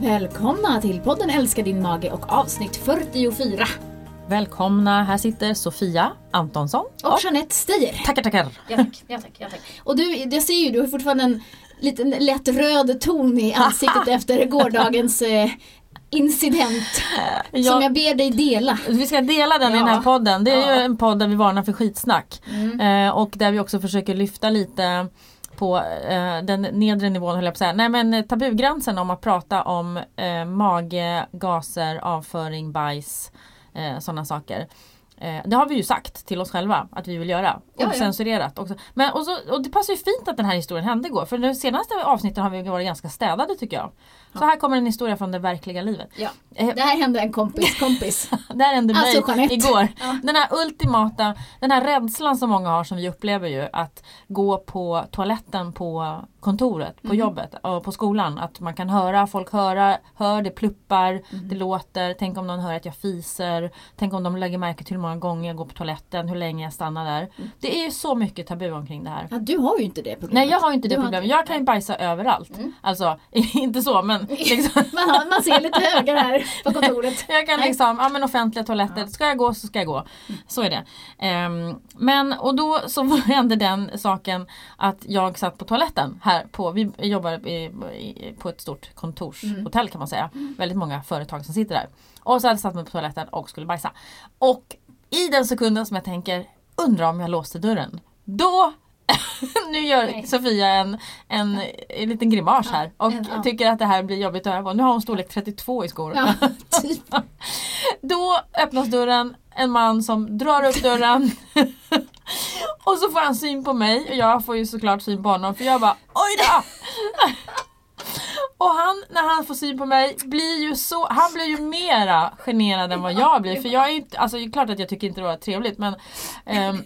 Välkomna till podden Älska din mage och avsnitt 44. Välkomna, här sitter Sofia Antonsson Och Jeanette Steyer. tackar tackar. Ja tack, ja tack, ja tack. Och du, jag ser ju, du har fortfarande en liten lätt röd ton i ansiktet efter gårdagens eh, incident. Som Ja. jag ber dig dela. Vi ska dela den i den här Ja. podden. Det är Ja. ju en podd där vi varnar för skitsnack. Eh, och där vi också försöker lyfta lite på eh, den nedre nivån höll jag på att säga. Nej men tabugränsen om att prata om eh, mage, gaser, avföring, bajs, eh, sådana saker. Eh, det har vi ju sagt till oss själva att vi vill göra. Ja, ja. Ocensurerat också. Men, och, så, och det passar ju fint att den här historien hände igår. För de senaste avsnitten har vi varit ganska städade tycker jag. Så här kommer en historia från det verkliga livet. Ja. Eh, Det här hände en kompis kompis. det här hände mig Alltså, Jeanette. igår. Ja. Den här ultimata, den här rädslan som många har som vi upplever ju att gå på toaletten på kontoret, på Mhm. jobbet och på skolan. Att man kan höra, folk höra, hör det pluppar, Mhm. det låter. Tänk om någon hör att jag fiser. Tänk om de lägger märke till hur många gånger jag går på toaletten, hur länge jag stannar där. Mm. Det är ju så mycket tabu omkring det här. Ja, du har ju inte det problemet. Nej jag har inte det Du problemet. inte- Jag kan ju bajsa överallt. Mm. Alltså inte så men liksom, Man, man ser lite högar här på kontoret. Jag kan liksom, ja men offentliga toaletter, ska jag gå så ska jag gå. Så är det. Ehm, men och då så hände den saken att jag satt på toaletten här på, vi jobbar i, i, på ett stort kontorshotell kan man säga. Väldigt många företag som sitter där. Och så hade jag satt mig på toaletten och skulle bajsa. Och i den sekunden som jag tänker, undrar om jag låste dörren. Då nu gör Nej. Sofia en, en, en liten grimas här och ja. tycker att det här blir jobbigt att på. Nu har hon storlek 32 i skor. Ja, typ. Då öppnas dörren, en man som drar upp dörren och så får han syn på mig och jag får ju såklart syn på honom för jag bara oj då! Och han, när han får syn på mig, blir ju så, han blir ju mera generad än vad jag blir. För jag är inte, alltså det är klart att jag tycker inte det var trevligt men ehm,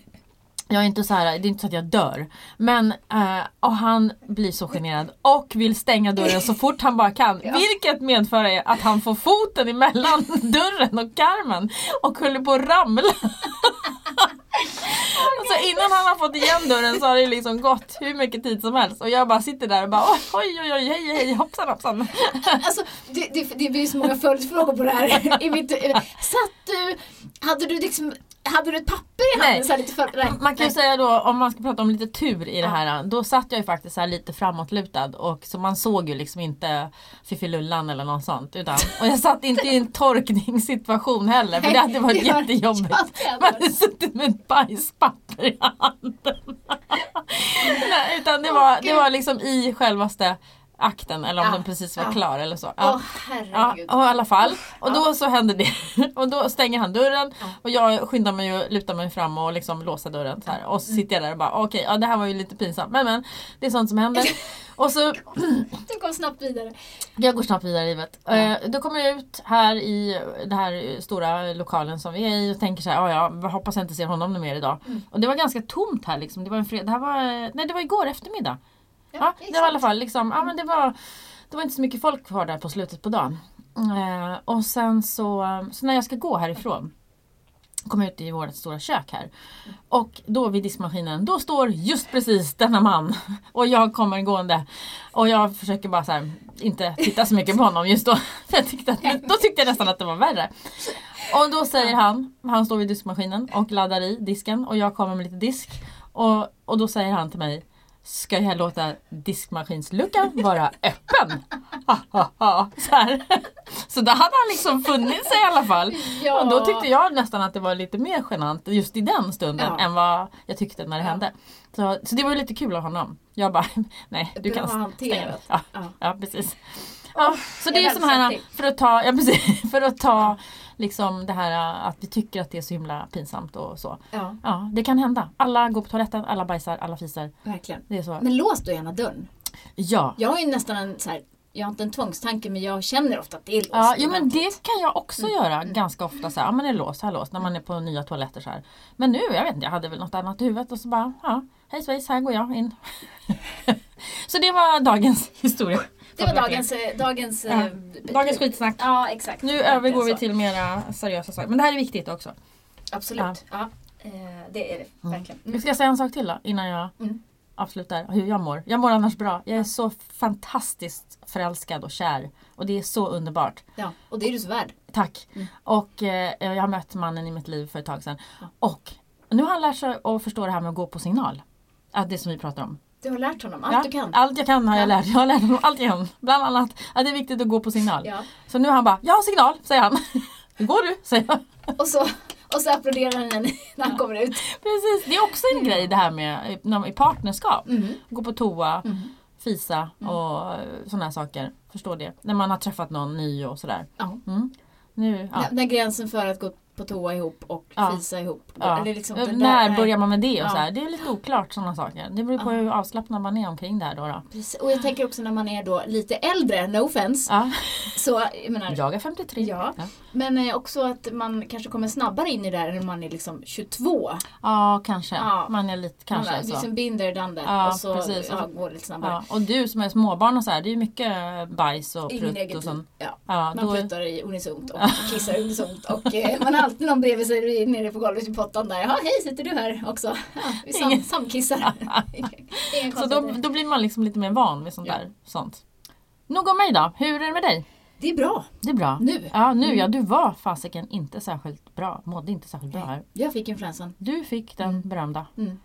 jag är inte så här, det är inte så att jag dör. Men, eh, och han blir så generad och vill stänga dörren så fort han bara kan. Ja. Vilket medför att han får foten emellan dörren och karmen och håller på att ramla. Så innan han har fått igen dörren så har det liksom gått hur mycket tid som helst och jag bara sitter där och bara oj oj oj hej hej hoppsan hoppsan. Alltså, det, det, det blir så många följdfrågor på det här. I mitt, satt du, hade du liksom, hade du ett papper i handen? Så lite för, nej. Man kan ju säga då om man ska prata om lite tur i det här. Då satt jag ju faktiskt här lite framåtlutad och så man såg ju liksom inte Fiffilullan eller något sånt. Utan, och jag satt inte i en torkningssituation heller för det hade varit Det var- jättejobbigt. Man hade suttit med ett bajspapper i handen. Nej, utan det var, det var liksom i självaste akten eller om Ja, den precis var ja. klar eller så. Ja. Ja, herregud. och i alla fall. Och Ja. då så hände det. Och då stänger han dörren Ja. och jag skyndar mig och lutar mig fram och liksom låser dörren så här. Och så sitter jag där och bara okej, ja det här var ju lite pinsamt men men det är sånt som händer. Och så Du kom snabbt vidare. jag går snabbt vidare i livet. Eh, då kommer jag ut här i den här stora lokalen som vi är i och tänker så här, ja ja, hoppas jag inte ser honom mer idag. Mm. Och det var ganska tomt här liksom. Det var en fred- det här var, nej det var igår eftermiddag. Ja, det exakt. var i alla fall liksom, ja men det var Det var inte så mycket folk kvar där på slutet på dagen. Eh, och sen så, så när jag ska gå härifrån kom jag ut i vårt stora kök här. Och då vid diskmaskinen, då står just precis denna man. Och jag kommer gående. Och jag försöker bara så här, inte titta så mycket på honom just då. För jag tyckte att, då tyckte jag nästan att det var värre. Och då säger han, han står vid diskmaskinen och laddar i disken och jag kommer med lite disk. Och, och då säger han till mig Ska jag låta diskmaskinsluckan vara öppen? Ha, ha, ha. Så, här. så då hade han liksom funnit sig i alla fall. Ja. Och då tyckte jag nästan att det var lite mer genant just i den stunden Ja. än vad jag tyckte när det Ja. hände. Så, så det var lite kul av honom. Jag bara, nej du Bra kan stänga. hanterat. Ja, Ja. precis. Ja, så det är sån här, för att ta, ja, precis, för att ta liksom det här att vi tycker att det är så himla pinsamt och så. Ja, Ja, det kan hända. Alla går på toaletten, alla bajsar, alla fiser. verkligen. Det är så. Men lås då gärna dörren. Ja. Jag har ju nästan en så här, jag har inte en tvångstanke men jag känner ofta att det är låst. Ja, jo, men det kan jag också göra ganska ofta. Så här, ja det är låst, här är låst när man är på nya toaletter så här. Men nu, jag vet inte, jag hade väl något annat i huvudet och så bara, ja, hej svejs, här går jag in. så det var dagens historia. Det var dagens, eh, dagens, Ja. eh, Dagens skitsnack. Ja, exakt. Nu övergår vi till mera seriösa saker. Men det här är viktigt också. Absolut. Ja. eh, det är det Mm. verkligen. Vi ska säga en sak till då innan jag... Mm. avslutar hur jag mår. Jag mår annars bra. Jag är så fantastiskt förälskad och kär. Och det är så underbart. Ja, och det är du så värd. Tack. Mm. Och eh, jag har mött mannen i mitt liv för ett tag sedan. Ja. Och nu har han lärt sig att förstå det här med att gå på signal. Att det som vi pratar om. Du har lärt honom allt Ja, du kan. Allt jag kan har jag Ja. lärt. Jag har lärt honom allt jag kan. Bland annat att det är viktigt att gå på signal. Ja. Så nu har han bara, jag har signal, säger han. Hur går du? Säger jag. Och, så, och så applåderar han när han kommer ut. Precis, det är också en grej det här med eh, i partnerskap. Mm. Gå på toa, Mm. fisa och sådana här saker. Förstår det. När man har träffat någon ny och sådär. Ja. Mm. Nu, ja. När gränsen för att gå på toa ihop och Ja. fisa ihop. Ja. Eller liksom det När är- börjar man med det? Och Ja. så här? Det är lite oklart sådana saker. Det beror på Ja. hur avslappnad man är omkring det här då. då. Precis. Och jag tänker också när man är då lite äldre, no offense. Ja. Så, jag menar, Jag är 53. Ja. Men eh, också att man kanske kommer snabbare in i det här när man är liksom 22. ja, kanske. Man är lite kanske man så. liksom binder done that. Ja, och så precis. Ja, går det lite snabbare. Och du som är småbarn och så här, det är ju mycket bajs och prutt och sånt. Ja. Ja, Man då, pruttar i unisont och kissar unisont och eh, man alltid någon bredvid sig nere på golvet i pottan där. Ja, hej sitter du här också? Ja, vi sam, samkissar. Så då, då blir man liksom lite mer van vid sånt Ja. där. Sånt. Nog om mig då. Hur är det med dig? Det är bra. Det är bra. Nu. Ja, nu Mm. ja. Du var fasiken inte särskilt bra. Mådde inte särskilt bra här. Jag fick influensan. Du fick den Mm. berömda. Mm.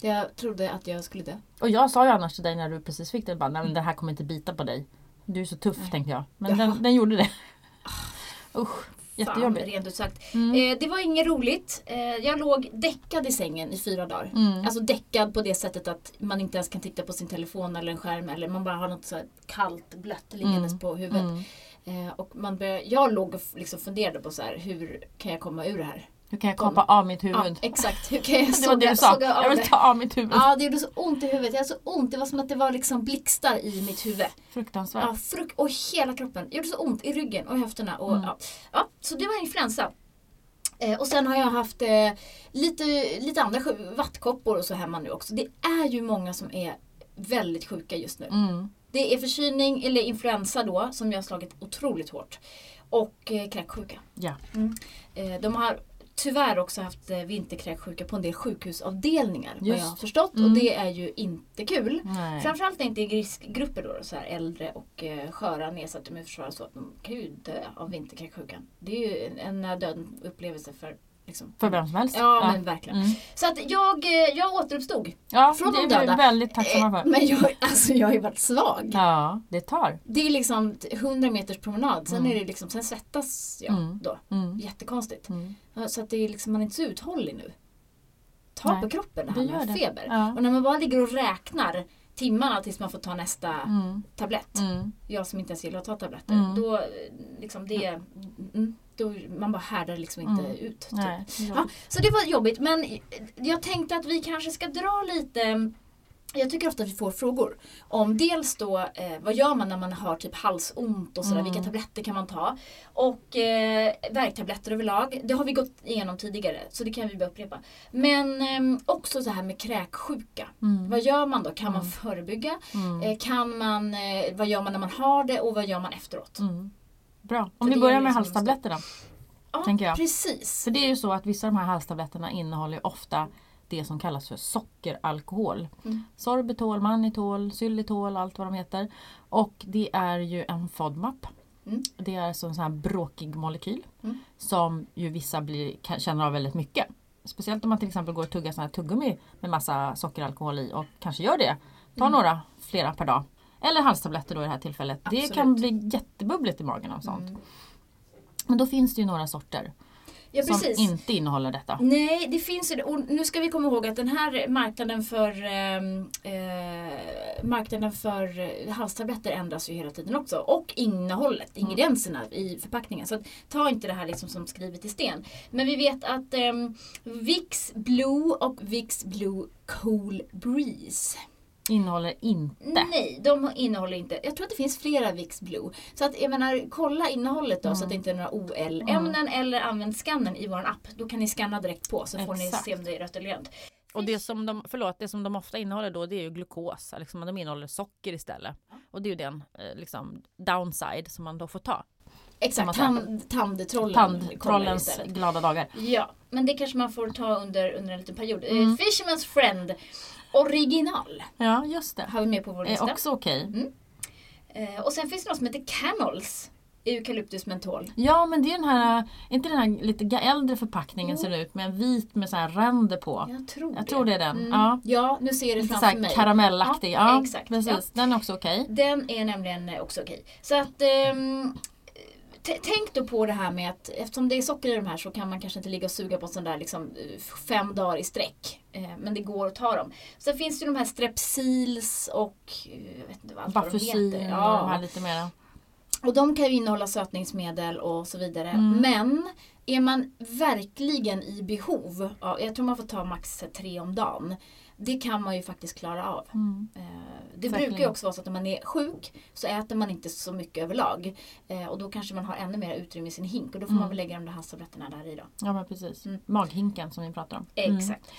Jag trodde att jag skulle dö. Och jag sa ju annars till dig när du precis fick det, bara, nej men det här kommer inte bita på dig. Du är så tuff Nej. tänkte jag. Men Jaha. den, den gjorde det. Usch, Fan, rent ut sagt. Mm. Eh, det var inget roligt. Eh, jag låg däckad i sängen i fyra dagar. Mm. Alltså däckad på det sättet att man inte ens kan titta på sin telefon eller en skärm eller man bara har något så kallt blött liggandes Mm. på huvudet. Mm. Eh, och man började, jag låg och liksom funderade på så här, hur kan jag komma ur det här? Hur kan jag kapa av mitt huvud? Ja, exakt, hur kan jag det var det såga, du sa. såga Jag vill ta av mitt huvud. Ja, det gjorde så ont i huvudet. Jag hade så ont. Det var som att det var liksom blixtar i mitt huvud. Fruktansvärt. Ja, frukt och hela kroppen. Det gjorde så ont i ryggen och höfterna. Och, Mm. ja. Ja, så det var influensa. Eh, och sen har jag haft eh, lite, lite andra vattkoppor och så hemma nu också. Det är ju många som är väldigt sjuka just nu. Mm. Det är förkylning eller influensa då som jag har slagit otroligt hårt. Och eh, kräksjuka. Ja. Eh, de har tyvärr också haft eh, vinterkräksjuka på en del sjukhusavdelningar vad Just. jag har förstått. Mm. Och det är ju inte kul. Nej. Framförallt inte i riskgrupper då, så här äldre och eh, sköra nedsatta immunförsvar så att de kan ju dö av vinterkräksjukan. Det är ju en, döden upplevelse för liksom. För vem som helst. Ja, men verkligen. Mm. Så att jag, eh, jag återuppstod. ja från det de är vi döda. väldigt tacksamma Eh, för. Men jag, alltså, jag har ju varit svag. Ja, det tar. Det är liksom 100 meters promenad. Sen, Mm. är det liksom, sen svettas jag Mm. då. Mm. Jättekonstigt. Mm. Ja, Så att det är liksom, man är inte så uthållig nu. Ta Nej, på kroppen det här med det. feber. Ja. Och när man bara ligger och räknar timmarna tills man får ta nästa Mm. tablett. Mm. Jag som inte ens gillar att ta tabletter. Då, eh, liksom det, då man bara härdar liksom inte Mm. ut. Typ. Nej. Ja, så det var jobbigt men jag tänkte att vi kanske ska dra lite jag tycker ofta att vi får frågor om dels då eh, vad gör man när man har typ halsont och sådär, Mm. vilka tabletter kan man ta? Och eh, värktabletter överlag, det har vi gått igenom tidigare så det kan vi bara upprepa. Men eh, också så här med kräksjuka. Mm. Vad gör man då? Kan man Mm. förebygga? Mm. Eh, kan man, eh, vad gör man när man har det och vad gör man efteråt? Bra. Om vi börjar med halstabletterna. Ja, tänker jag. precis. För det är ju så att vissa av de här halstabletterna innehåller ofta det som kallas för sockeralkohol. Mm. Sorbitol, mannitol, xylitol, allt vad de heter. Och det är ju en FODMAP. Mm. Det är så en sån här bråkig molekyl Mm. som ju vissa blir, kan, känner av väldigt mycket. Speciellt om man till exempel går och tuggar sån här tuggummi med massa sockeralkohol i och kanske gör det. Ta Mm. några, flera per dag. Eller halstabletter då i det här tillfället. Det Absolut. kan bli jättebubbligt i magen av sånt. Mm. Men då finns det ju några sorter Ja, som precis. inte innehåller detta. Nej, det finns och nu ska vi komma ihåg att den här marknaden för ehm, eh, marknaden för eh, halstabletter ändras ju hela tiden också. Och innehållet, Mm. ingredienserna i förpackningen. Så att, ta inte det här liksom som skrivet i sten. Men vi vet att ehm, Vicks Blue och Vicks Blue Cool Breeze Innehåller inte. Nej, de innehåller inte. Jag tror att det finns flera Vicks Blue. Så att jag menar, kolla innehållet då så att det inte är några OL-ämnen eller använd skannen i vår app. Då kan ni skanna direkt på så får ni se om det är rött eller grönt. Och det som, de, förlåt, det som de ofta innehåller då det är ju glukos. Liksom, de innehåller socker istället. Och det är ju den eh, liksom, downside som man då får ta. Exakt, tand, tandtrollen. Tandtrollens glada dagar. Ja, men det kanske man får ta under, under en liten period. Mm. Eh, Fisherman's Friend Original Ja, just det. har vi med på vår Är lista. också okej. Eh, och sen finns det något som heter Camels. Eucalyptus mentol. Ja men det är den här, inte den här lite äldre förpackningen ser det ut med en vit med så här ränder på. Jag tror Jag tror det är den. Mm. Ja. ja, nu ser jag det Lite framför mig. karamellaktig. Ja, Ja, exakt. precis. Ja. Den är också okej. Den är nämligen också okej. Så att t- Tänk då på det här med att eftersom det är socker i de här så kan man kanske inte ligga och suga på sån där liksom, eh, fem dagar i sträck. Eh, Men det går att ta dem. Sen finns det ju de här strepsils och eh, jag vet inte vad allt de heter. och de här Ja. lite mera. Och de kan ju innehålla sötningsmedel och så vidare. Mm. Men är man verkligen i behov, ja, jag tror man får ta max tre om dagen. Det kan man ju faktiskt klara av. Mm. Eh, Det Verkligen. brukar ju också vara så att när man är sjuk så äter man inte så mycket överlag. Eh, Och då kanske man har ännu mer utrymme i sin hink och då får man Mm. väl lägga de där halstabletterna där i då. Ja men precis. Mm. Maghinken som vi pratar om. Mm. Exakt.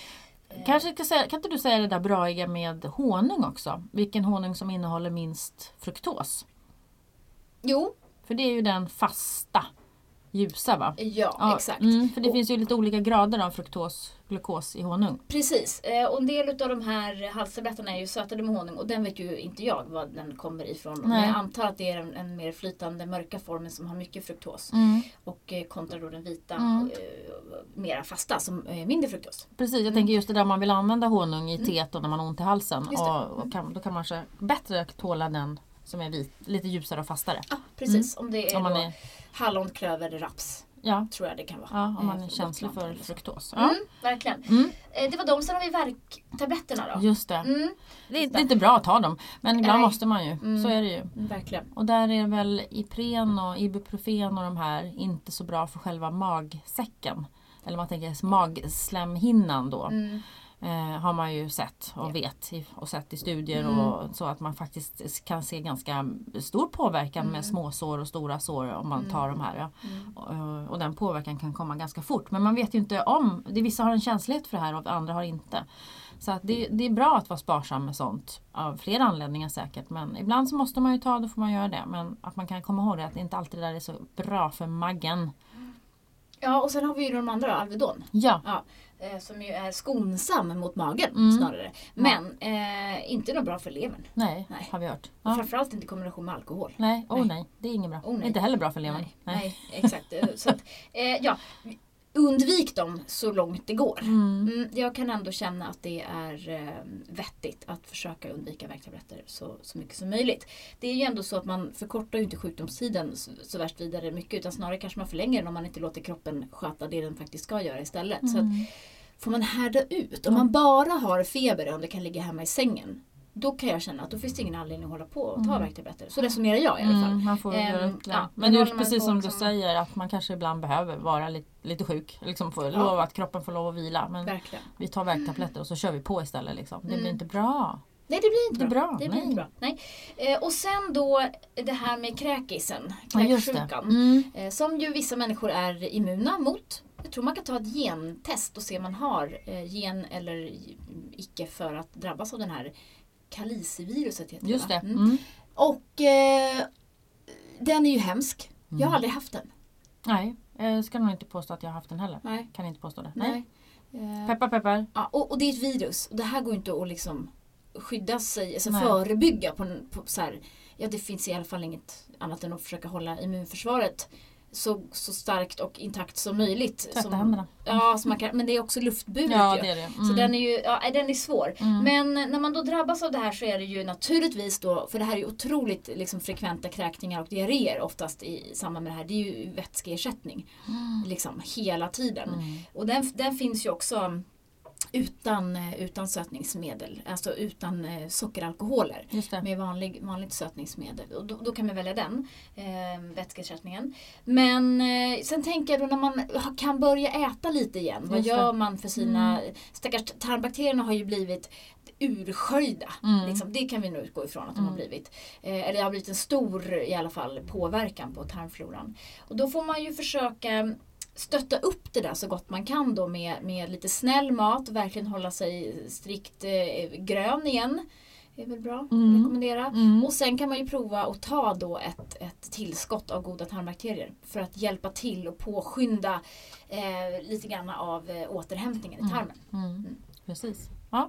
Eh, Kanske ska säga, kan inte du säga det där braiga med honung också? Vilken honung som innehåller minst fruktos? Jo, För det är ju den fasta ljusa va? ja, exakt. Mm, för det Och- finns ju lite olika grader av fruktos, glukos i honung. Precis, eh, och en del av de här halstabletterna är ju sötade med honung och den vet ju inte jag var den kommer ifrån. Men Nej. jag antar att det är en, en mer flytande mörka formen som har mycket fruktos. Mm. Och eh, kontra då den vita, Mm. eh, mera fasta som är mindre fruktos. Precis, jag tänker just det där man vill använda honung i teet och när man har ont i halsen. Mm. Och, och kan, då kan man kanske bättre tåla den som är vit, lite ljusare och fastare. Ja, precis. Om det är, Om man är, hallon, klöver, raps. ja, Tror jag det kan vara. ja, om man Eh, är känslig för fruktos. Ja. Mm, verkligen. Mm, Eh, Det var de, sen har vi värktabletterna då. just det. Mm, Det är, det är inte bra att ta dem, men ibland Nej. måste man ju. Mm. Så är det ju. verkligen. Och där är väl Ipren och Ibuprofen och de här inte så bra för själva magsäcken. Eller man tänker magslemhinnan då. Mm. Eh, har man ju sett och vet och sett i studier Mm. och så att man faktiskt kan se ganska stor påverkan Mm. med småsår och stora sår om man tar de här. Ja. Mm. Och, och den påverkan kan komma ganska fort. Men man vet ju inte om, det, vissa har en känslighet för det här och andra har inte. Så att det, det är bra att vara sparsam med sånt av flera anledningar säkert. Men ibland så måste man ju ta, då får man göra det. Men att man kan komma ihåg det, att det inte alltid det där är så bra för magen. Ja, och sen har vi ju de andra, Alvedon. Ja, Eh, som ju är skonsam mot magen Mm. snarare. Men eh, inte något bra för levern. nej, Nej. har vi hört. Och Ja. framförallt inte i kombination med alkohol. Nej, oh, Nej. nej. det är inget bra. Oh. Inte heller bra för levern. Nej, nej. exakt. Så att, eh, ja, undvik dem så långt det går. Mm. Mm, jag kan ändå känna att det är eh, vettigt att försöka undvika värktabletter så, så mycket som möjligt. Det är ju ändå så att man förkortar ju inte sjukdomstiden så, så värst vidare mycket utan snarare kanske man förlänger den om man inte låter kroppen sköta det den faktiskt ska göra istället. Så att, Mm. får man härda ut, om man bara har feber och det kan ligga hemma i sängen då kan jag känna att då finns det ingen anledning att hålla på och ta Mm. värktabletter. Så resonerar jag i alla fall. Mm, man får det. ja, men det är precis som du liksom- säger att man kanske ibland behöver vara lite, lite sjuk. Liksom få Ja. lov att kroppen får lov att vila. Men Verkligen. vi tar värktabletter och så kör vi på istället. Liksom. Det Mm. blir inte bra. Nej det blir inte Det bra. bra, Det blir nej. inte bra. Nej. Eh, och sen då det här med kräkisen, Ja, kräksjukan. Mm. Eh, som ju vissa människor är immuna mot. Jag tror man kan ta ett gentest och se om man har eh, gen eller icke för att drabbas av den här kaliciviruset. Heter Just det. Mm. Mm. Och eh, den är ju hemsk. Jag Mm. har aldrig haft den. Nej, jag ska nog inte påstå att jag har haft den heller. Nej. Kan inte påstå det. Nej. Eh, Peppar peppar. Ja, och, och det är ett virus. Och det här går inte att liksom skydda sig, alltså Nej. förebygga på, på så här, Ja det finns i alla fall inget annat än att försöka hålla immunförsvaret så, så starkt och intakt som möjligt. Tvätta som, händerna. Ja, som man kan, men det är också luftburet Ja, ju. det är det. Så Mm. den är ju ja, den är svår. Mm. Men när man då drabbas av det här så är det ju naturligtvis då, för det här är ju otroligt liksom, frekventa kräkningar och diarréer oftast i samband med det här. Det är ju vätskeersättning. Liksom hela tiden. Mm. Och den, den finns ju också utan, eh, utan sötningsmedel, alltså utan eh, sockeralkoholer. Det. Med vanlig, vanligt sötningsmedel. Och då, då kan man välja den eh, vätskeersättningen. Men eh, sen tänker jag då när man kan börja äta lite igen. Vad Just det. gör man för sina... Stackars tarmbakterierna har ju blivit ursköljda. Mm. Liksom, det kan vi nog utgå ifrån att de har Mm. blivit. Eh, eller det har blivit en stor i alla fall påverkan på tarmfloran. Och då får man ju försöka stötta upp det där så gott man kan då med, med lite snäll mat och verkligen hålla sig strikt eh, grön igen. är väl bra. Mm. Rekommendera. Mm. Och sen kan man ju prova att ta då ett, ett tillskott av goda tarmbakterier för att hjälpa till och påskynda eh, lite grann av eh, återhämtningen i tarmen. Mm. Precis.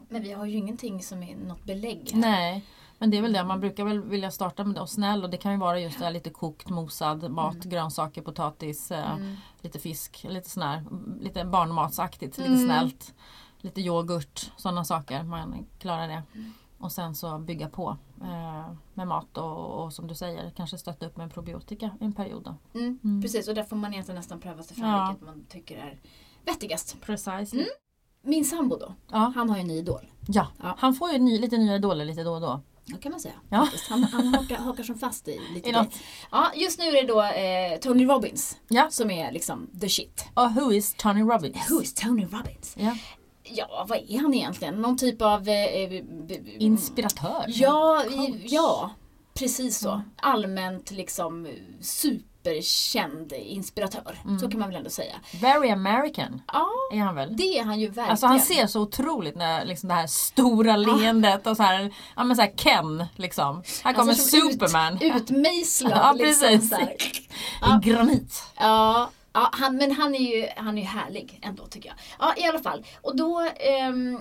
Men vi har ju ingenting som är något belägg här. Nej, men det är väl det. Man brukar väl vilja starta med och snäll och det kan ju vara just det här lite kokt, mosad mat, grönsaker, potatis, eh, Mm. lite fisk, lite sån här, lite barnmatsaktigt, lite Mm. snällt. Lite yoghurt, sådana saker. Man klarar det. Mm. Och sen så bygga på eh, med mat och, och som du säger kanske stötta upp med probiotika i en period. Mm. Mm. Precis, och där får man egentligen nästan pröva sig fram Ja. vilket man tycker är vettigast. Precisely. Mm. Min sambo då, Ja. han har ju en ny idol. ja, Ja. han får ju ny, lite nya idoler lite då och då. Det kan man säga. Ja. Han, han hakar, hakar som fast i lite I något. Ja, just nu är det då eh, Tony Robbins Ja. som är liksom the shit. Och who is Tony Robbins? Who is Tony Robbins? Ja. Ja, vad är han egentligen? Någon typ av... Eh, eh, Inspiratör? Ja, Coach. ja, precis så. Allmänt liksom superkänd inspiratör. Mm. Så kan man väl ändå säga. Very American Ja, är han väl? det är han ju verkligen. Alltså han ser så otroligt när liksom det här stora leendet och så här, ja men så här Ken liksom. Här kommer Alltså, Superman. Ut, utmejslad. Ja, liksom, precis. här. I granit. Ja, ja han, men han är ju han är ju härlig ändå tycker jag. Ja, i alla fall. Och då ehm,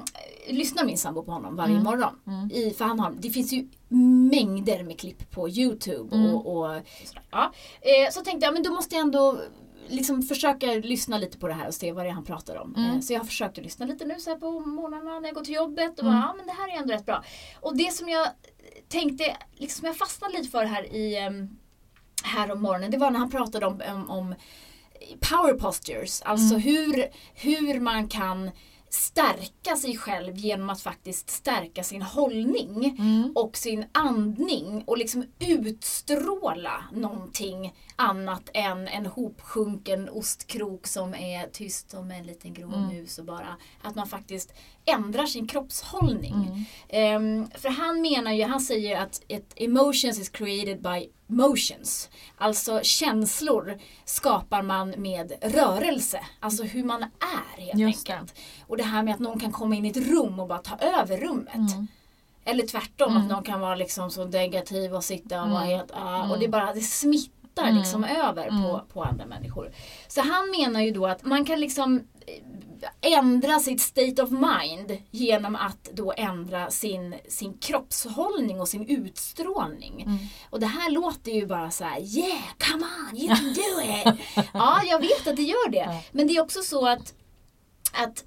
lyssnar min sambo på honom varje Mm. morgon. Mm. I, för han har, det finns ju mängder med klipp på Youtube. Mm. Och, och sådär. Ja. Eh, så tänkte jag, men då måste jag ändå liksom försöka lyssna lite på det här och se vad det är han pratar om. Mm. Eh, så jag har försökt att lyssna lite nu så på morgnarna när jag går till jobbet. Och Mm. bara, ja men det här är ändå rätt bra. Och det som jag tänkte, liksom jag fastnade lite för här i ehm, här om morgonen, det var när han pratade om, om, om power postures. Alltså Mm. hur, hur man kan stärka sig själv genom att faktiskt stärka sin hållning Mm. och sin andning och liksom utstråla någonting annat än en hopsjunken ostkrok som är tyst som en liten grå Mm. mus och bara att man faktiskt ändrar sin kroppshållning. Mm. Ehm, för han menar ju, han säger att ett emotions is created by motions. Alltså känslor skapar man med rörelse. Alltså hur man är helt Just det. enkelt. Och det här med att någon kan komma in i ett rum och bara ta över rummet. Mm. Eller tvärtom, Mm. att någon kan vara liksom så negativ och sitta och Mm. vara helt ah, Mm. Och det bara det smittar Mm. liksom över Mm. på, på andra människor. Så han menar ju då att man kan liksom eh, ändra sitt state of mind genom att då ändra sin, sin kroppshållning och sin utstrålning. Mm. Och det här låter ju bara så här: yeah, come on, you can do it. ja, jag vet att det gör det. Men det är också så att, att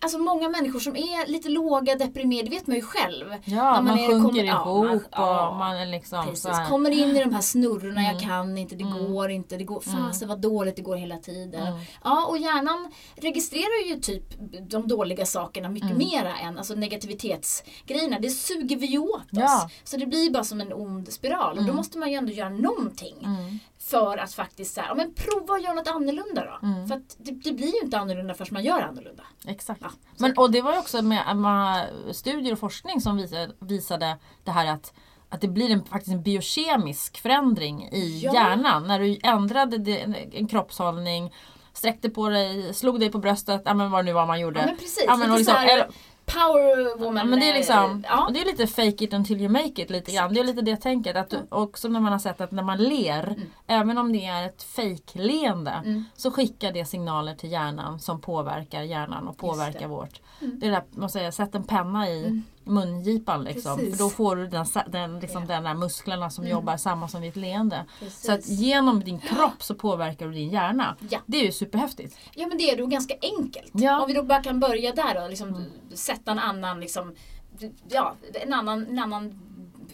Alltså många människor som är lite låga, deprimerade, det vet man ju själv. Ja, När man, är- sjunker kommer- ja, ihop man- ja, och man är liksom Precis, så här. kommer in i de här snurrorna, jag Mm. kan inte, det Mm. går inte, det går, fasen vad dåligt det går hela tiden. Mm. Ja, och hjärnan registrerar ju typ de dåliga sakerna mycket Mm. mera än alltså negativitetsgrejerna. Det suger vi åt oss. Ja. Så det blir bara som en ond spiral. Och då Mm. måste man ju ändå göra någonting Mm. för att faktiskt så här, ja, men prova att göra något annorlunda då. Mm. För att det, det blir ju inte annorlunda förrän man gör annorlunda. Exakt. Ja, Men, och det var ju också med, med studier och forskning som visade, visade det här att att det blir en, faktiskt en biokemisk förändring i Ja. hjärnan. När du ändrade det, en kroppshållning, sträckte på dig, slog dig på bröstet, ja, men vad det nu var man gjorde. Ja men precis, Ja, men lite och liksom, så här eller- power woman. Ja, men det är liksom, eh, ja. och det är lite fake it until you make it lite grann. Det är lite det tänket. Att du, också när man har sett att när man ler, Mm. även om det är ett fake-leende, Mm. så skickar det signaler till hjärnan som påverkar hjärnan och påverkar det. vårt. Mm. Det är det där, man säger, sätt en penna i Mm. Mungipan liksom. Precis. För då får du den, den, liksom, Ja. den där musklerna som Mm. jobbar samma som vid ett leende. Precis. Så att genom din kropp så påverkar du din hjärna. Ja. Det är ju superhäftigt. Ja men det är då ganska enkelt. Ja. Om vi då bara kan börja där och liksom Mm. sätta en annan liksom, ja, en annan, en annan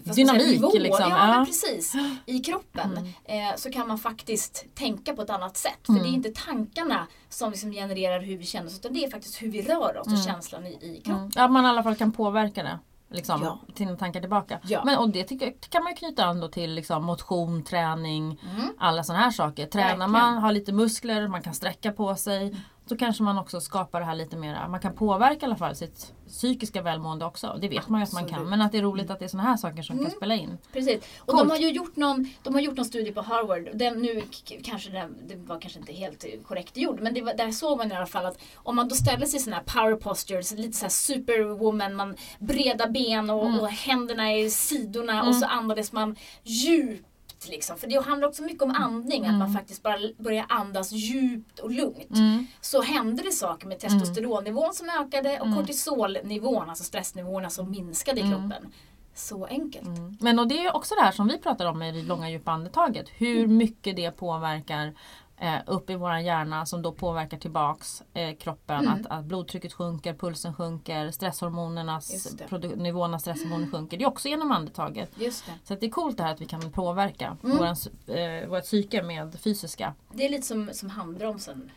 Dynamik, säga, nivå. liksom. Ja. Men precis. I kroppen eh, så kan man faktiskt tänka på ett annat sätt. För Mm. det är inte tankarna som liksom genererar hur vi känner oss utan det är faktiskt hur vi rör oss och Mm. känslan i, i kroppen. Mm. Ja, man i alla fall kan påverka det. Liksom, Ja. Sina tankar tillbaka. Ja. Men, och det tycker, kan man ju knyta an till liksom, motion, träning, Mm. alla sådana här saker. Tränar Verkligen. man, har lite muskler, man kan sträcka på sig. Då kanske man också skapar det här lite mer, man kan påverka i alla fall sitt psykiska välmående också. Det vet man ju att man kan. Absolut. Men att det är roligt att det är sådana här saker som Mm. kan spela in. Precis. Och Coolt. de har ju gjort någon, de har gjort någon studie på Harvard. Den, nu kanske den, det var kanske inte helt korrekt gjord. Men det var, där såg man i alla fall att om man då ställer sig i sådana här power postures, lite så här superwoman, man breda ben och, Mm. och händerna i sidorna och så andades man djupt. Liksom. För det handlar också mycket om andning, att man faktiskt bara börjar andas djupt och lugnt. Mm. Så hände det saker med testosteronnivån som ökade och Mm. kortisolnivån, alltså stressnivåerna som minskade i Mm. kroppen. Så enkelt. Mm. Men och det är också det här som vi pratar om i det långa djupa andetaget. Hur Mm. mycket det påverkar eh, upp i vår hjärna som då påverkar tillbaks eh, kroppen. Mm. Att, att blodtrycket sjunker, pulsen sjunker, stresshormonernas, nivån av stresshormoner sjunker. Det är också genom andetaget. Så det är coolt det här att vi kan påverka Mm. våran, eh, vårt psyke med fysiska. Det är lite som, som handbromsen.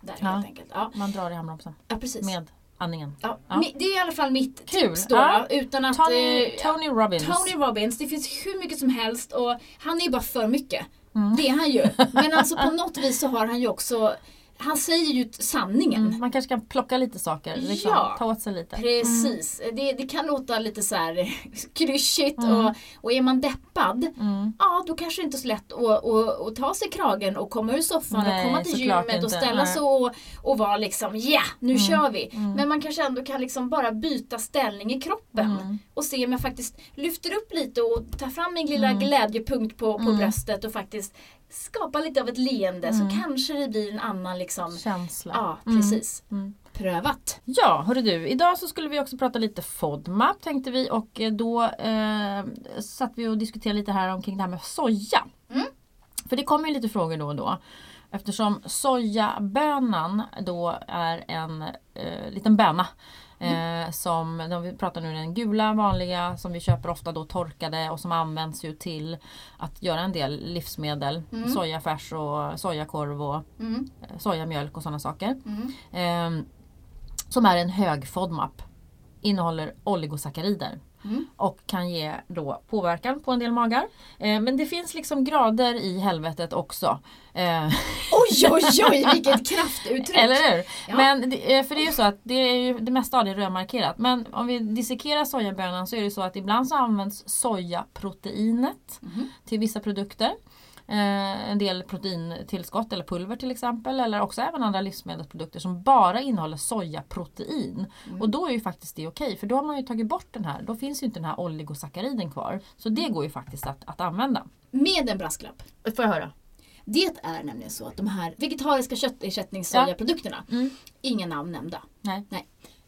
Där Ja. helt enkelt. Ja, Man drar i handbromsen ja precis. med andningen. Ja. Ja. Det är i alla fall mitt Kul. tips då. Ja. Utan att, Tony, eh, Tony Robbins. Tony Robbins, det finns hur mycket som helst och han är ju bara för mycket. Mm. Det är han ju. Men alltså på något vis så har han ju också, han säger ju sanningen. Mm. Man kanske kan plocka lite saker. Liksom, Ja. Ta åt sig lite. Precis. Det, det kan låta lite så här klyschigt Mm. och, och är man deppad, Mm. ja då kanske det inte är så lätt att, att, att ta sig kragen och komma ur soffan Nej, och komma till gymmet och ställa sig och, och vara liksom ja, nu kör vi. Mm. Men man kanske ändå kan liksom bara byta ställning i kroppen Mm. och se om jag faktiskt lyfter upp lite och tar fram min lilla Mm. glädjepunkt på, på Mm. bröstet och faktiskt skapa lite av ett leende Mm. så kanske det blir en annan liksom, Känsla. ja Mm. precis, Mm. prövat. Ja, hörru du. Idag så skulle vi också prata lite FODMAP tänkte vi och eh, då eh, satt vi och diskuterade lite här omkring det här med soja. Mm. För det kommer ju lite frågor då och då. Eftersom sojabönan då är en eh, liten böna. Eh, som, de vi pratar nu den gula vanliga som vi köper ofta då torkade och som används ju till att göra en del livsmedel. Mm. Sojafärs och sojakorv och Mm. eh, sojamjölk och sådana saker. Mm. Ehm, som är en hög FODMAP. Innehåller oligosackarider. Mm. Och kan ge då påverkan på en del magar. Eh, men det finns liksom grader i helvetet också. Eh, Oj, oj, oj, vilket kraftuttryck! eller hur? Ja. Men det, eh, för det är ju så att det, är ju, det mesta av det är rödmarkerat. Men om vi dissekerar sojabönan så är det så att ibland så används sojaproteinet Mhm. till vissa produkter. Eh, en del proteintillskott eller pulver till exempel. Eller också även andra livsmedelsprodukter som bara innehåller sojaprotein. Mm. Och då är ju faktiskt det okej för då har man ju tagit bort den här. Då finns ju inte den här oligosacchariden kvar. Så det går ju faktiskt att, att använda. Med en brasklapp. Får jag höra? Det är nämligen så att de här vegetariska köttersättningssojaprodukterna, Mm. inga namn nämnda. Nej.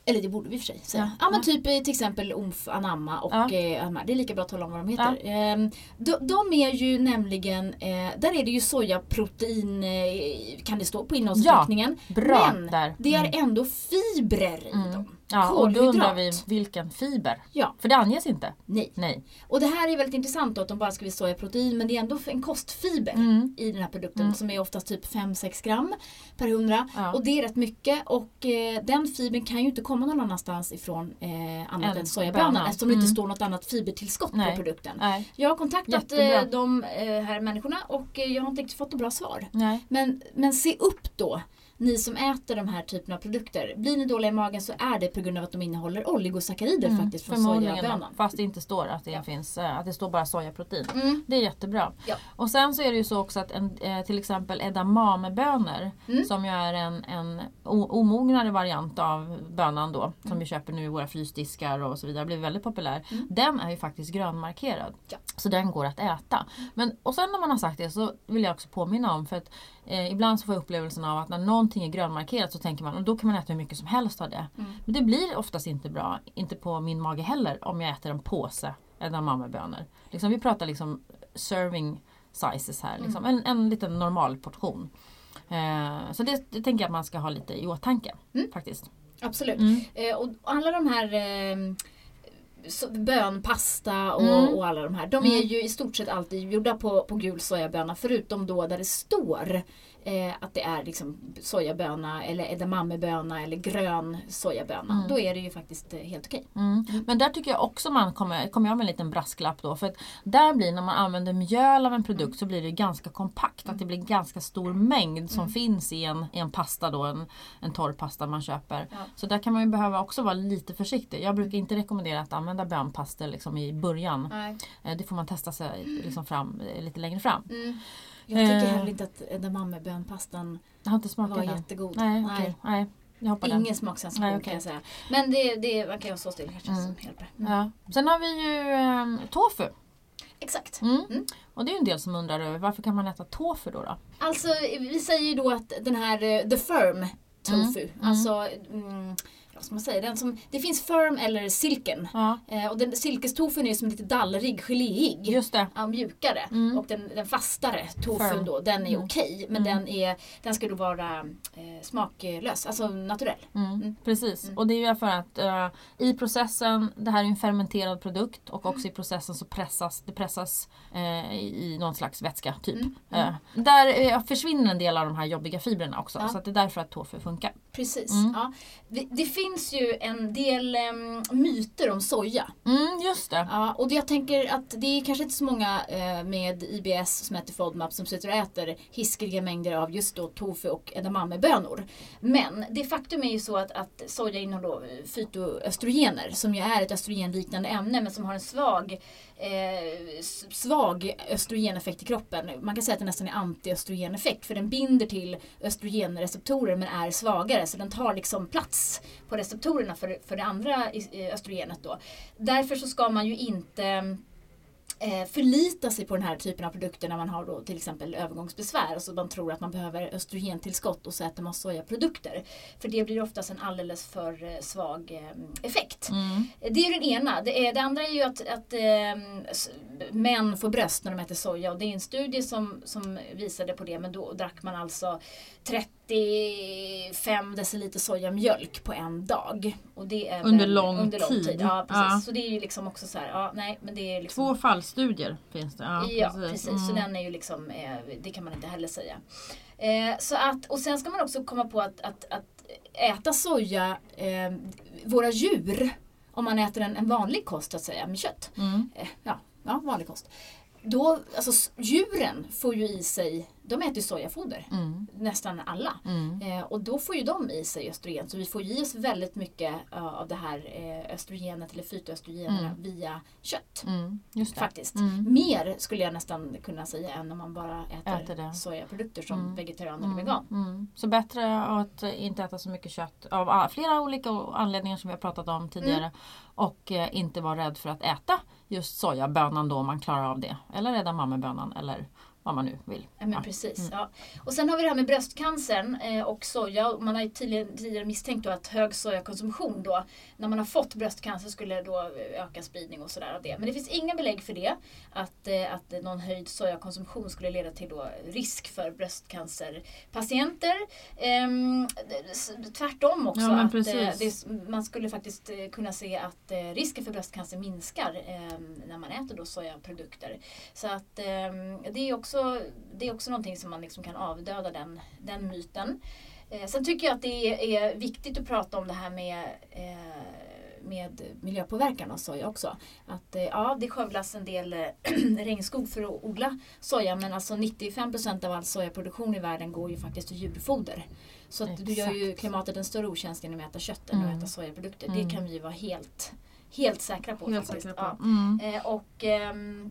Eller det borde vi i och för sig säga. Ja. Ja, men Ja. typ eh, till exempel Omf, Anamma och Ja. eh. Det är lika bra att tala om vad de heter. Ehm, de, de är ju nämligen, eh, där är det ju sojaprotein eh, kan det stå på innehållsförteckningen. Bra men där. det är Mm. ändå fibrer i Mm. dem. Ja, och då undrar vi vilken fiber. Ja. För det anges inte. Nej. Nej. Och det här är väldigt intressant då att de bara skriver sojaprotein men det är ändå en kostfiber. Mm. i den här produkten Mm. som är oftast typ 5-6 gram per 100. Ja. Och det är rätt mycket och eh, den fibern kan ju inte komma någon annanstans ifrån eh, annat Än sojabönan bönan. eftersom det inte Mm. står något annat fibertillskott Nej. på produkten. Nej. Jag har kontaktat eh, de eh, här människorna och eh, jag har inte riktigt fått något bra svar. Nej. Men, men se upp då, ni som äter de här typerna av produkter. Blir ni dåliga i magen så är det på grund av att de innehåller oligosackarider Mm, faktiskt från sojabönan. Fast det inte står att det finns, eh, att det står bara sojaprotein. Mm. Det är jättebra. Ja. Och sen så är det ju så också att en, eh, till exempel edamamebönor Mm. som ju är en, en omognare variant av bönan då som Mm. vi köper nu i våra frysdiskar och så vidare, blir väldigt populär. Mm. Den är ju faktiskt grönmarkerad. Ja. Så den går att äta. Men, och sen när man har sagt det så vill jag också påminna om för att eh, ibland så får jag upplevelsen av att när någonting är grönmarkerat så tänker man då kan man äta hur mycket som helst av det. Mm. Men det blir oftast inte bra, inte på min mage heller, om jag äter en påse edamamebönor. Liksom, vi pratar liksom serving sizes här, liksom. en, en liten normal portion. Eh, så det, det tänker jag att man ska ha lite i åtanke Mm. faktiskt. Absolut. Mm. Eh, och alla de här eh, så- bönpasta och, Mm. och alla de här. De Mm. är ju i stort sett alltid gjorda på, på gul sojaböna förutom då där det står eh, att det är liksom sojaböna eller edamameböna eller grön sojaböna. Mm. Då är det ju faktiskt eh, helt okej. Mm. Men där tycker jag också man kommer, kommer jag med en liten brasklapp då. För att där blir när man använder mjöl av en produkt så blir det ganska kompakt. Att det blir ganska stor mängd som Mm. finns i en, i en pasta då, en, en torr pasta man köper. Ja. Så där kan man ju behöva också vara lite försiktig. Jag brukar inte rekommendera att använda bönpasta liksom i början. Nej. Eh, Det får man testa sig liksom fram, eh, lite längre fram. Mm. Jag tycker Eh. heller inte att Jag har inte var smakat den. jättegod. Nej. Nej, jag hoppar den. Ingen smaksensation Nej, kan jag säga. Men det, det man kan ju så still kanske Mm. som hjälper. Mm. Ja. Sen har vi ju eh, tofu. Exakt. Mm. Mm. Och det är ju en del som undrar över varför kan man äta tofu då? då? Alltså vi säger ju då att den här eh, the firm tofu, Mm. alltså mm, vad ska man säga, den som, det finns firm eller silken. Ja, Eh, och den, silkestofun är som lite dallrig, geléig. just det. Ja, mjukare. Mm. Och den, den fastare tofun Firm. då, den är Mm. okej. Men Mm. den, är, den ska då vara eh, smaklös, alltså naturell. Mm, Mm. Precis, Mm. och det är ju för att eh, i processen, det här är en fermenterad produkt och också i processen så pressas det pressas eh, i någon slags vätska typ. Eh, där eh, försvinner en del av de här jobbiga fibrerna också Ja. så det är därför att tofu funkar. Precis. Ja. Det, det finns ju en del em, myter om soja. Mm, just det. Ja, och jag tänker att det är kanske inte så många eh, med IBS som äter FODMAP som sitter och äter hiskeliga mängder av just då tofu och edamamebönor. Men det faktum är ju så att, att soja innehåller då fytoöstrogener som ju är ett östrogenliknande ämne men som har en svag, eh, svag östrogeneffekt i kroppen. Man kan säga att det nästan är antiöstrogeneffekt för den binder till östrogenreceptorer men är svagare så den tar liksom plats på receptorerna för, för det andra östrogenet då. Därför så ska man ju inte eh, förlita sig på den här typen av produkter när man har då till exempel övergångsbesvär och så man tror att man behöver östrogentillskott och så äter man sojaprodukter. För det blir oftast en alldeles för eh, svag eh, effekt. Mm. Det är den ena. Det, är, det andra är ju att, att s- män får bröst när de äter soja och det är en studie som, som visade på det men då drack man alltså 35 deciliter sojamjölk på en dag. Och det är Under väl- lång under lång tid. tid. Ja, precis. Ja. Så det är ju liksom också så här, ja nej men det är liksom Två fallstudier finns det. Ja, Ja, precis. Så Mm. den är ju liksom, eh, det kan man inte heller säga. Eh, så att, och sen ska man också komma på att, att, att äta soja, eh, våra djur, om man äter en, en vanlig kost så att säga, med kött. Mm. Eh, ja, ja, vanlig kost. Då, alltså djuren får ju i sig, de äter sojafoder. Mm. Nästan alla. Mm. Eh, och då får ju de i sig östrogen. Så vi får i oss väldigt mycket eh, av det här eh, östrogenet eller fytoöstrogenerna Mm. via kött. Mm. Faktiskt. Mm. Mer skulle jag nästan kunna säga än om man bara äter, Äter sojaprodukter som Mm. vegetarian eller vegan. Så bättre att inte äta så mycket kött av ah, flera olika anledningar som vi har pratat om tidigare. Och eh, inte vara rädd för att äta just sojabönan då om man klarar av det. Eller edamamebönan eller vad man nu vill. Ja, men Ja. precis. Mm. Ja. Och sen har vi det här med bröstcancern eh, och soja. Man har ju tidigare, misstänkt att hög sojakonsumtion då, när man har fått bröstcancer skulle då öka spridning och sådär av det. Men det finns inga belägg för det. Att, eh, att någon höjd sojakonsumtion skulle leda till då risk för bröstcancerpatienter. Ehm, s- tvärtom också. Ja, att, eh, det, man skulle faktiskt eh, kunna se att eh, risken för bröstcancer minskar eh, när man äter då sojaprodukter. Så att ehm, det är också, det är också någonting som man liksom kan avdöda den, den myten. Eh, sen tycker jag att det är, viktigt att prata om det här med eh, med miljöpåverkan av soja också. Att eh, ja, det skövlas en del eh, regnskog för att odla soja men alltså 95% av all sojaproduktion i världen går ju faktiskt till djurfoder. Så att du gör ju klimatet en större otjänst genom att äta kött än att Mm. äta sojaprodukter. Mm. Det kan vi ju vara helt, helt säkra på. Helt faktiskt. säkra Ja. på. Mm. Eh, och ehm,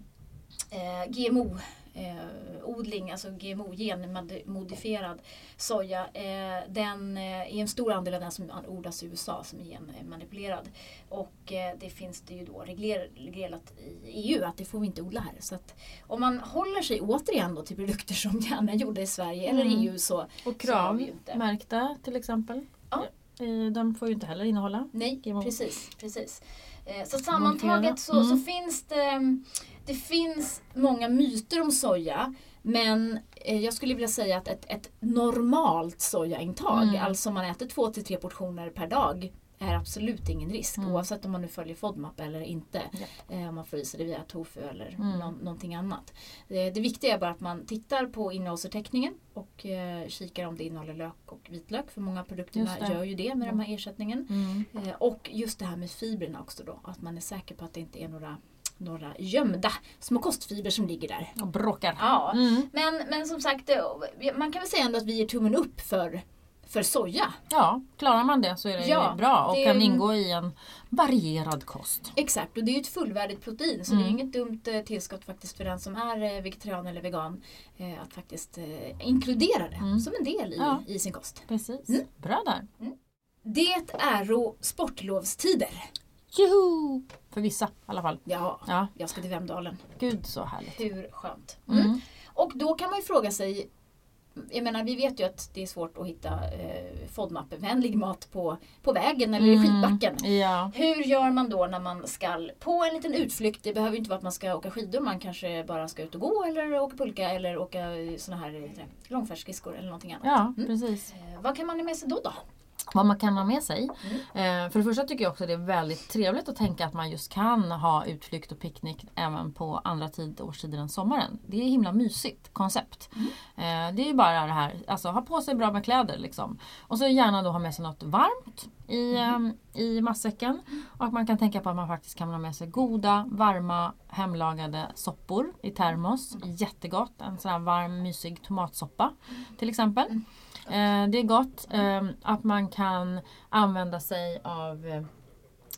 eh, GMO eh, odling, alltså GMO genmodifierad soja, eh, den eh, är en stor andel av den som odlas i USA som är genmanipulerad. Och eh, det finns det ju då regler, reglerat i EU att det får vi inte odla här. Så att om man håller sig återigen då till produkter som gärna är gjorda i Sverige eller Mm. EU så Och så har vi ju krav inte. märkta till exempel. Ja. Eh, De får ju inte heller innehålla. Nej, GMO. precis. precis. Eh, Så sammantaget så, Mm. så finns det, det finns många myter om soja. Men eh, jag skulle vilja säga att ett, ett normalt sojaintag, Mm. alltså man äter två till tre portioner per dag är absolut ingen risk Mm. oavsett om man nu följer FODMAP eller inte. Japp. Eh, om man får i sig det via tofu eller Mm. nå- någonting annat. Det, det viktiga är bara att man tittar på innehållsförteckningen och eh, kikar om det innehåller lök och vitlök. För många det. gör ju det med den här ersättningen. Mm. Eh, och just det här med fibrerna också då. Att man är säker på att det inte är några, några gömda små kostfibrer som ligger där. Och bråkar. Ja, Mm. men, men som sagt, eh, man kan väl säga ändå att vi ger tummen upp för, för soja. Ja, klarar man det så är det Ja, bra och det- kan ingå i en varierad kost. Exakt, och det är ju ett fullvärdigt protein så Mm. det är inget dumt eh, tillskott faktiskt för den som är eh, vegetarian eller vegan. Eh, att faktiskt inkludera det Mm. som en del i, Ja. i sin kost. Precis. Mm. Bra där. Det är sportlovstider. Juhu! För vissa i alla fall. Ja, Ja, jag ska till Vemdalen. gud så härligt. Hur skönt. Mm. Och då kan man ju fråga sig jag menar, vi vet ju att det är svårt att hitta eh, FODMAP-vänlig mat på, på vägen eller i skidbacken. Mm. Ja. Hur gör man då när man ska på en liten utflykt? Det behöver inte vara att man ska åka skidor. Man kanske bara ska ut och gå eller åka pulka eller åka såna här långfärdsskridskor eller någonting annat. ja, Mm. precis. Eh, vad kan man ha med sig då? då? Vad man kan ha med sig. Mm. Eh, för det första tycker jag också det är väldigt trevligt att tänka att man just kan ha utflykt och picknick även på andra tid, årstider än sommaren. Det är himla mysigt koncept. Mm. Eh, det är ju bara det här, alltså ha på sig bra med kläder liksom. Och så gärna då ha med sig något varmt i, Mm. eh, i matsäcken. Och man kan tänka på att man faktiskt kan ha med sig goda, varma, hemlagade soppor i termos. Mm. Jättegott. En sån här varm, mysig tomatsoppa till exempel. Mm. Eh, det är gott eh, att man kan använda sig av eh,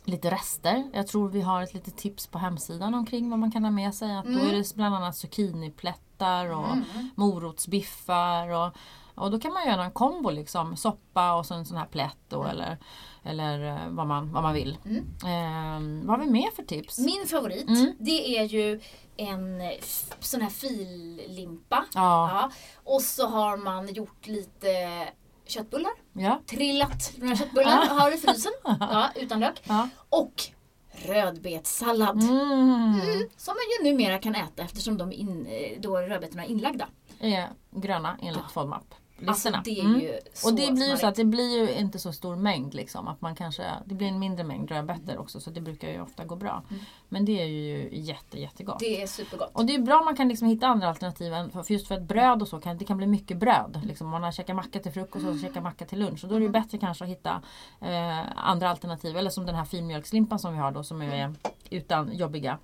lite rester. Jag tror vi har ett litet tips på hemsidan omkring vad man kan ha med sig. Att Då Mm. är det bland annat zucchiniplättar och Mm. morotsbiffar. Och, och då kan man göra en kombo liksom. Soppa och så en sån här plätt då, eller, eller eh, vad, man, vad man vill. Mm. Eh, vad har vi mer för tips? Min favorit Mm. det är ju en sån här fillimpa. Ja, Ja. Och så har man gjort lite köttbullar. ja, Trillat några köttbullar har i frysen. Ja, utan lök. ja. Och rödbetssallad. Mm. Som man ju numera kan äta eftersom de in, eh, då rödbetorna är inlagda. Är gröna enligt FODMAP. Alltså Listorna. det är Mm. ju så Och det blir ju så att det blir ju inte så stor mängd liksom. Att man kanske, det blir en mindre mängd rödbetor också så det brukar ju ofta gå bra. Mm. Men det är ju jätte, jättegott. Det är supergott. Och det är bra om man kan liksom hitta andra alternativ. För just för ett bröd och så kan det kan bli mycket bröd. Liksom, om man har käkat macka till frukost och så käkat macka till lunch. Och då är det ju bättre kanske att hitta eh, andra alternativ. Eller som den här filmjölkslimpan som vi har då som är utan jobbiga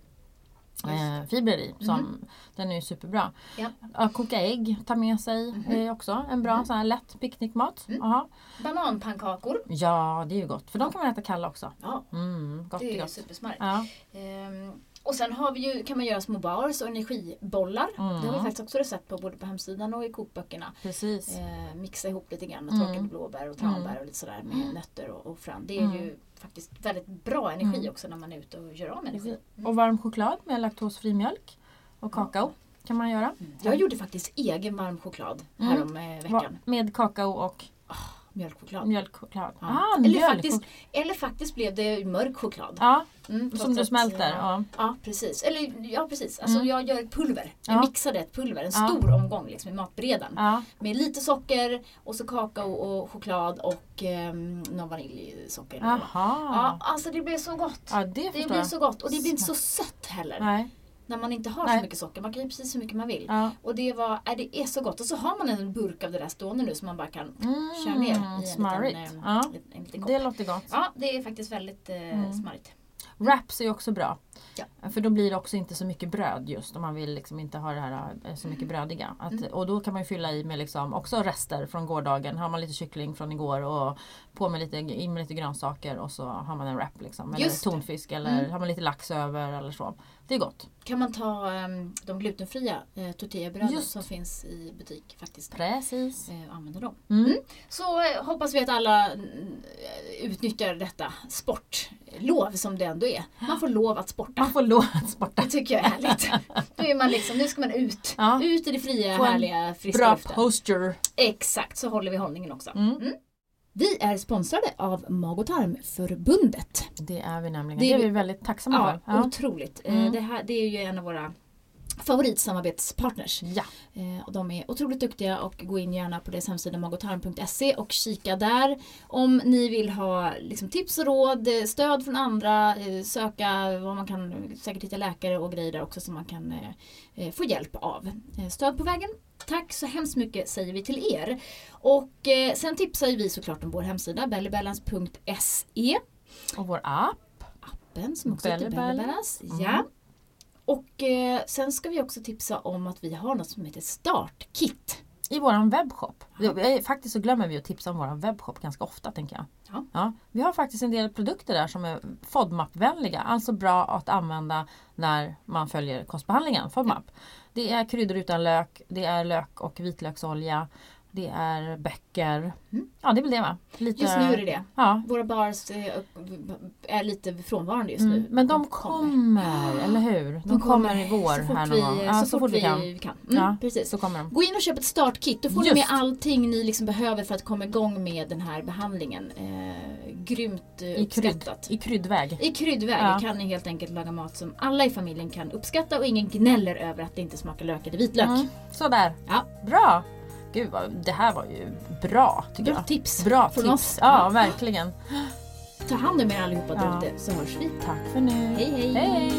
eh, fibrer i. Som, Den är ju superbra. Ja. Ja, koka ägg, ta med sig är också en bra sån här lätt picknickmat. Jaha. Bananpannkakor. Ja, det är ju gott. För de kan man äta kalla också. Ja, Mm, gott det är gott. supersmarrigt. Ja. Ehm, och sen har vi ju, kan man göra små bars och energibollar. Mm. Det har vi faktiskt också recept på både på hemsidan och i kokböckerna. Precis. Eh, mixa ihop lite grann Mm. torkade blåbär och tranbär och lite sådär med nötter och, och frön. Det är Mm. ju faktiskt väldigt bra energi Mm. också när man är ute och gör av med energi. Precis. Och varm choklad med laktosfri mjölk och kakao kan man göra. Jag gjorde faktiskt egen varm choklad Mm. härom eh, Va- veckan. Med kakao och Mjölkchoklad. mjölkchoklad. Ja. Ah, eller, mjölk. faktiskt, eller faktiskt blev det mörk choklad. Ja, Mm, som du smälter. Ja, Ja. precis. Eller ja precis. Alltså Mm. jag gör ett pulver. Jag Ja. mixade ett pulver. En stor omgång liksom, i matberedaren. Ja. Med lite socker och så kakao och choklad och um, någon vaniljsocker. Jaha. Ja, alltså det blev så gott. Det Det blir så gott och det blir inte så sött heller. Nej. När man inte har Nej. så mycket socker. Man kan ju precis hur mycket man vill. Ja. Och det, var, äh, det är så gott. Och så har man en burk av det där stående nu som man bara kan Mm, köra ner i en smarrigt. liten, eh, Ja, liten, en liten kopp. det låter gott. Ja, det är faktiskt väldigt eh, Mm. smarrigt. Wraps är också bra. Ja. För då blir det också inte så mycket bröd just om man vill liksom inte ha det här eh, så mycket brödiga. Att, Mm. Och då kan man ju fylla i med liksom också rester från gårdagen. Har man lite kyckling från igår och på med lite, in med lite grönsaker och så har man en wrap. Liksom. Eller Just det. tonfisk eller Mm. har man lite lax över eller så. Det är gott. Kan man ta um, de glutenfria eh, tortillabröden som finns i butik faktiskt. Precis. Och använda dem. Mm. Så eh, hoppas vi att alla mm, utnyttjar detta sportlov som det ändå är. Man får lov att sporta. Man får lov att sporta. Det tycker jag är härligt. Nu, är man liksom, nu ska man ut. Ja. Ut i det fria, härliga, friska Bra luften. posture. Exakt, så håller vi hållningen också. Mm. Vi är sponsrade av Mag och tarmförbundet. Det är vi nämligen. Det Det är är vi- vi väldigt tacksamma Ja, för. Ja. otroligt. Eh, Mm. Det, här, det är ju en av våra favoritsamarbetspartners. Ja. Eh, och de är otroligt duktiga och gå in gärna på deras hemsida magotarm.se och kika där om ni vill ha liksom, tips och råd, eh, stöd från andra, eh, söka vad man kan säkert hitta läkare och grejer där också som man kan eh, eh, få hjälp av. Eh, stöd på vägen. Tack så hemskt mycket säger vi till er. Och sen tipsar vi såklart om vår hemsida bellybalance.se Och vår app. appen som också heter Belly Belly Balance. Balance. Ja. Och eh, sen ska vi också tipsa om att vi har något som heter Startkit. I våran webbshop. Vi- Faktiskt så glömmer vi att tipsa om våran webbshop ganska ofta tänker jag. Ja. vi har faktiskt en del produkter där som är FODMAP-vänliga. Alltså bra att använda när man följer kostbehandlingen FODMAP. Det är kryddor utan lök, det är lök och vitlöksolja, det är böcker. Mm. Ja det är väl det va? Lite, Just nu är det det. Ja. Våra bars eh, är lite frånvarande just Mm. nu. Men de kommer? De, kommer i vår så fort här vi, någon. Ja, så, fort vi kan. kan. Mm, Ja. Precis. Så kommer de. Gå in och köp ett startkit. Då får ni Just. med allting ni liksom behöver för att komma igång med den här behandlingen. Eh, grymt eh, I, krydd, uppskattat. I kryddväg. I kryddväg Ja. kan ni helt enkelt laga mat som alla i familjen kan uppskatta och ingen gnäller över att det inte smakar lök eller vitlök. Mm. Sådär. Ja. Bra! Gud, vad, det här var ju bra tycker Bra jag. tips Bra från tips. oss. Ja, verkligen. Ta hand om er allihopa Ja. där ute så hörs vi. Tack för nu. Hej hej! Hej!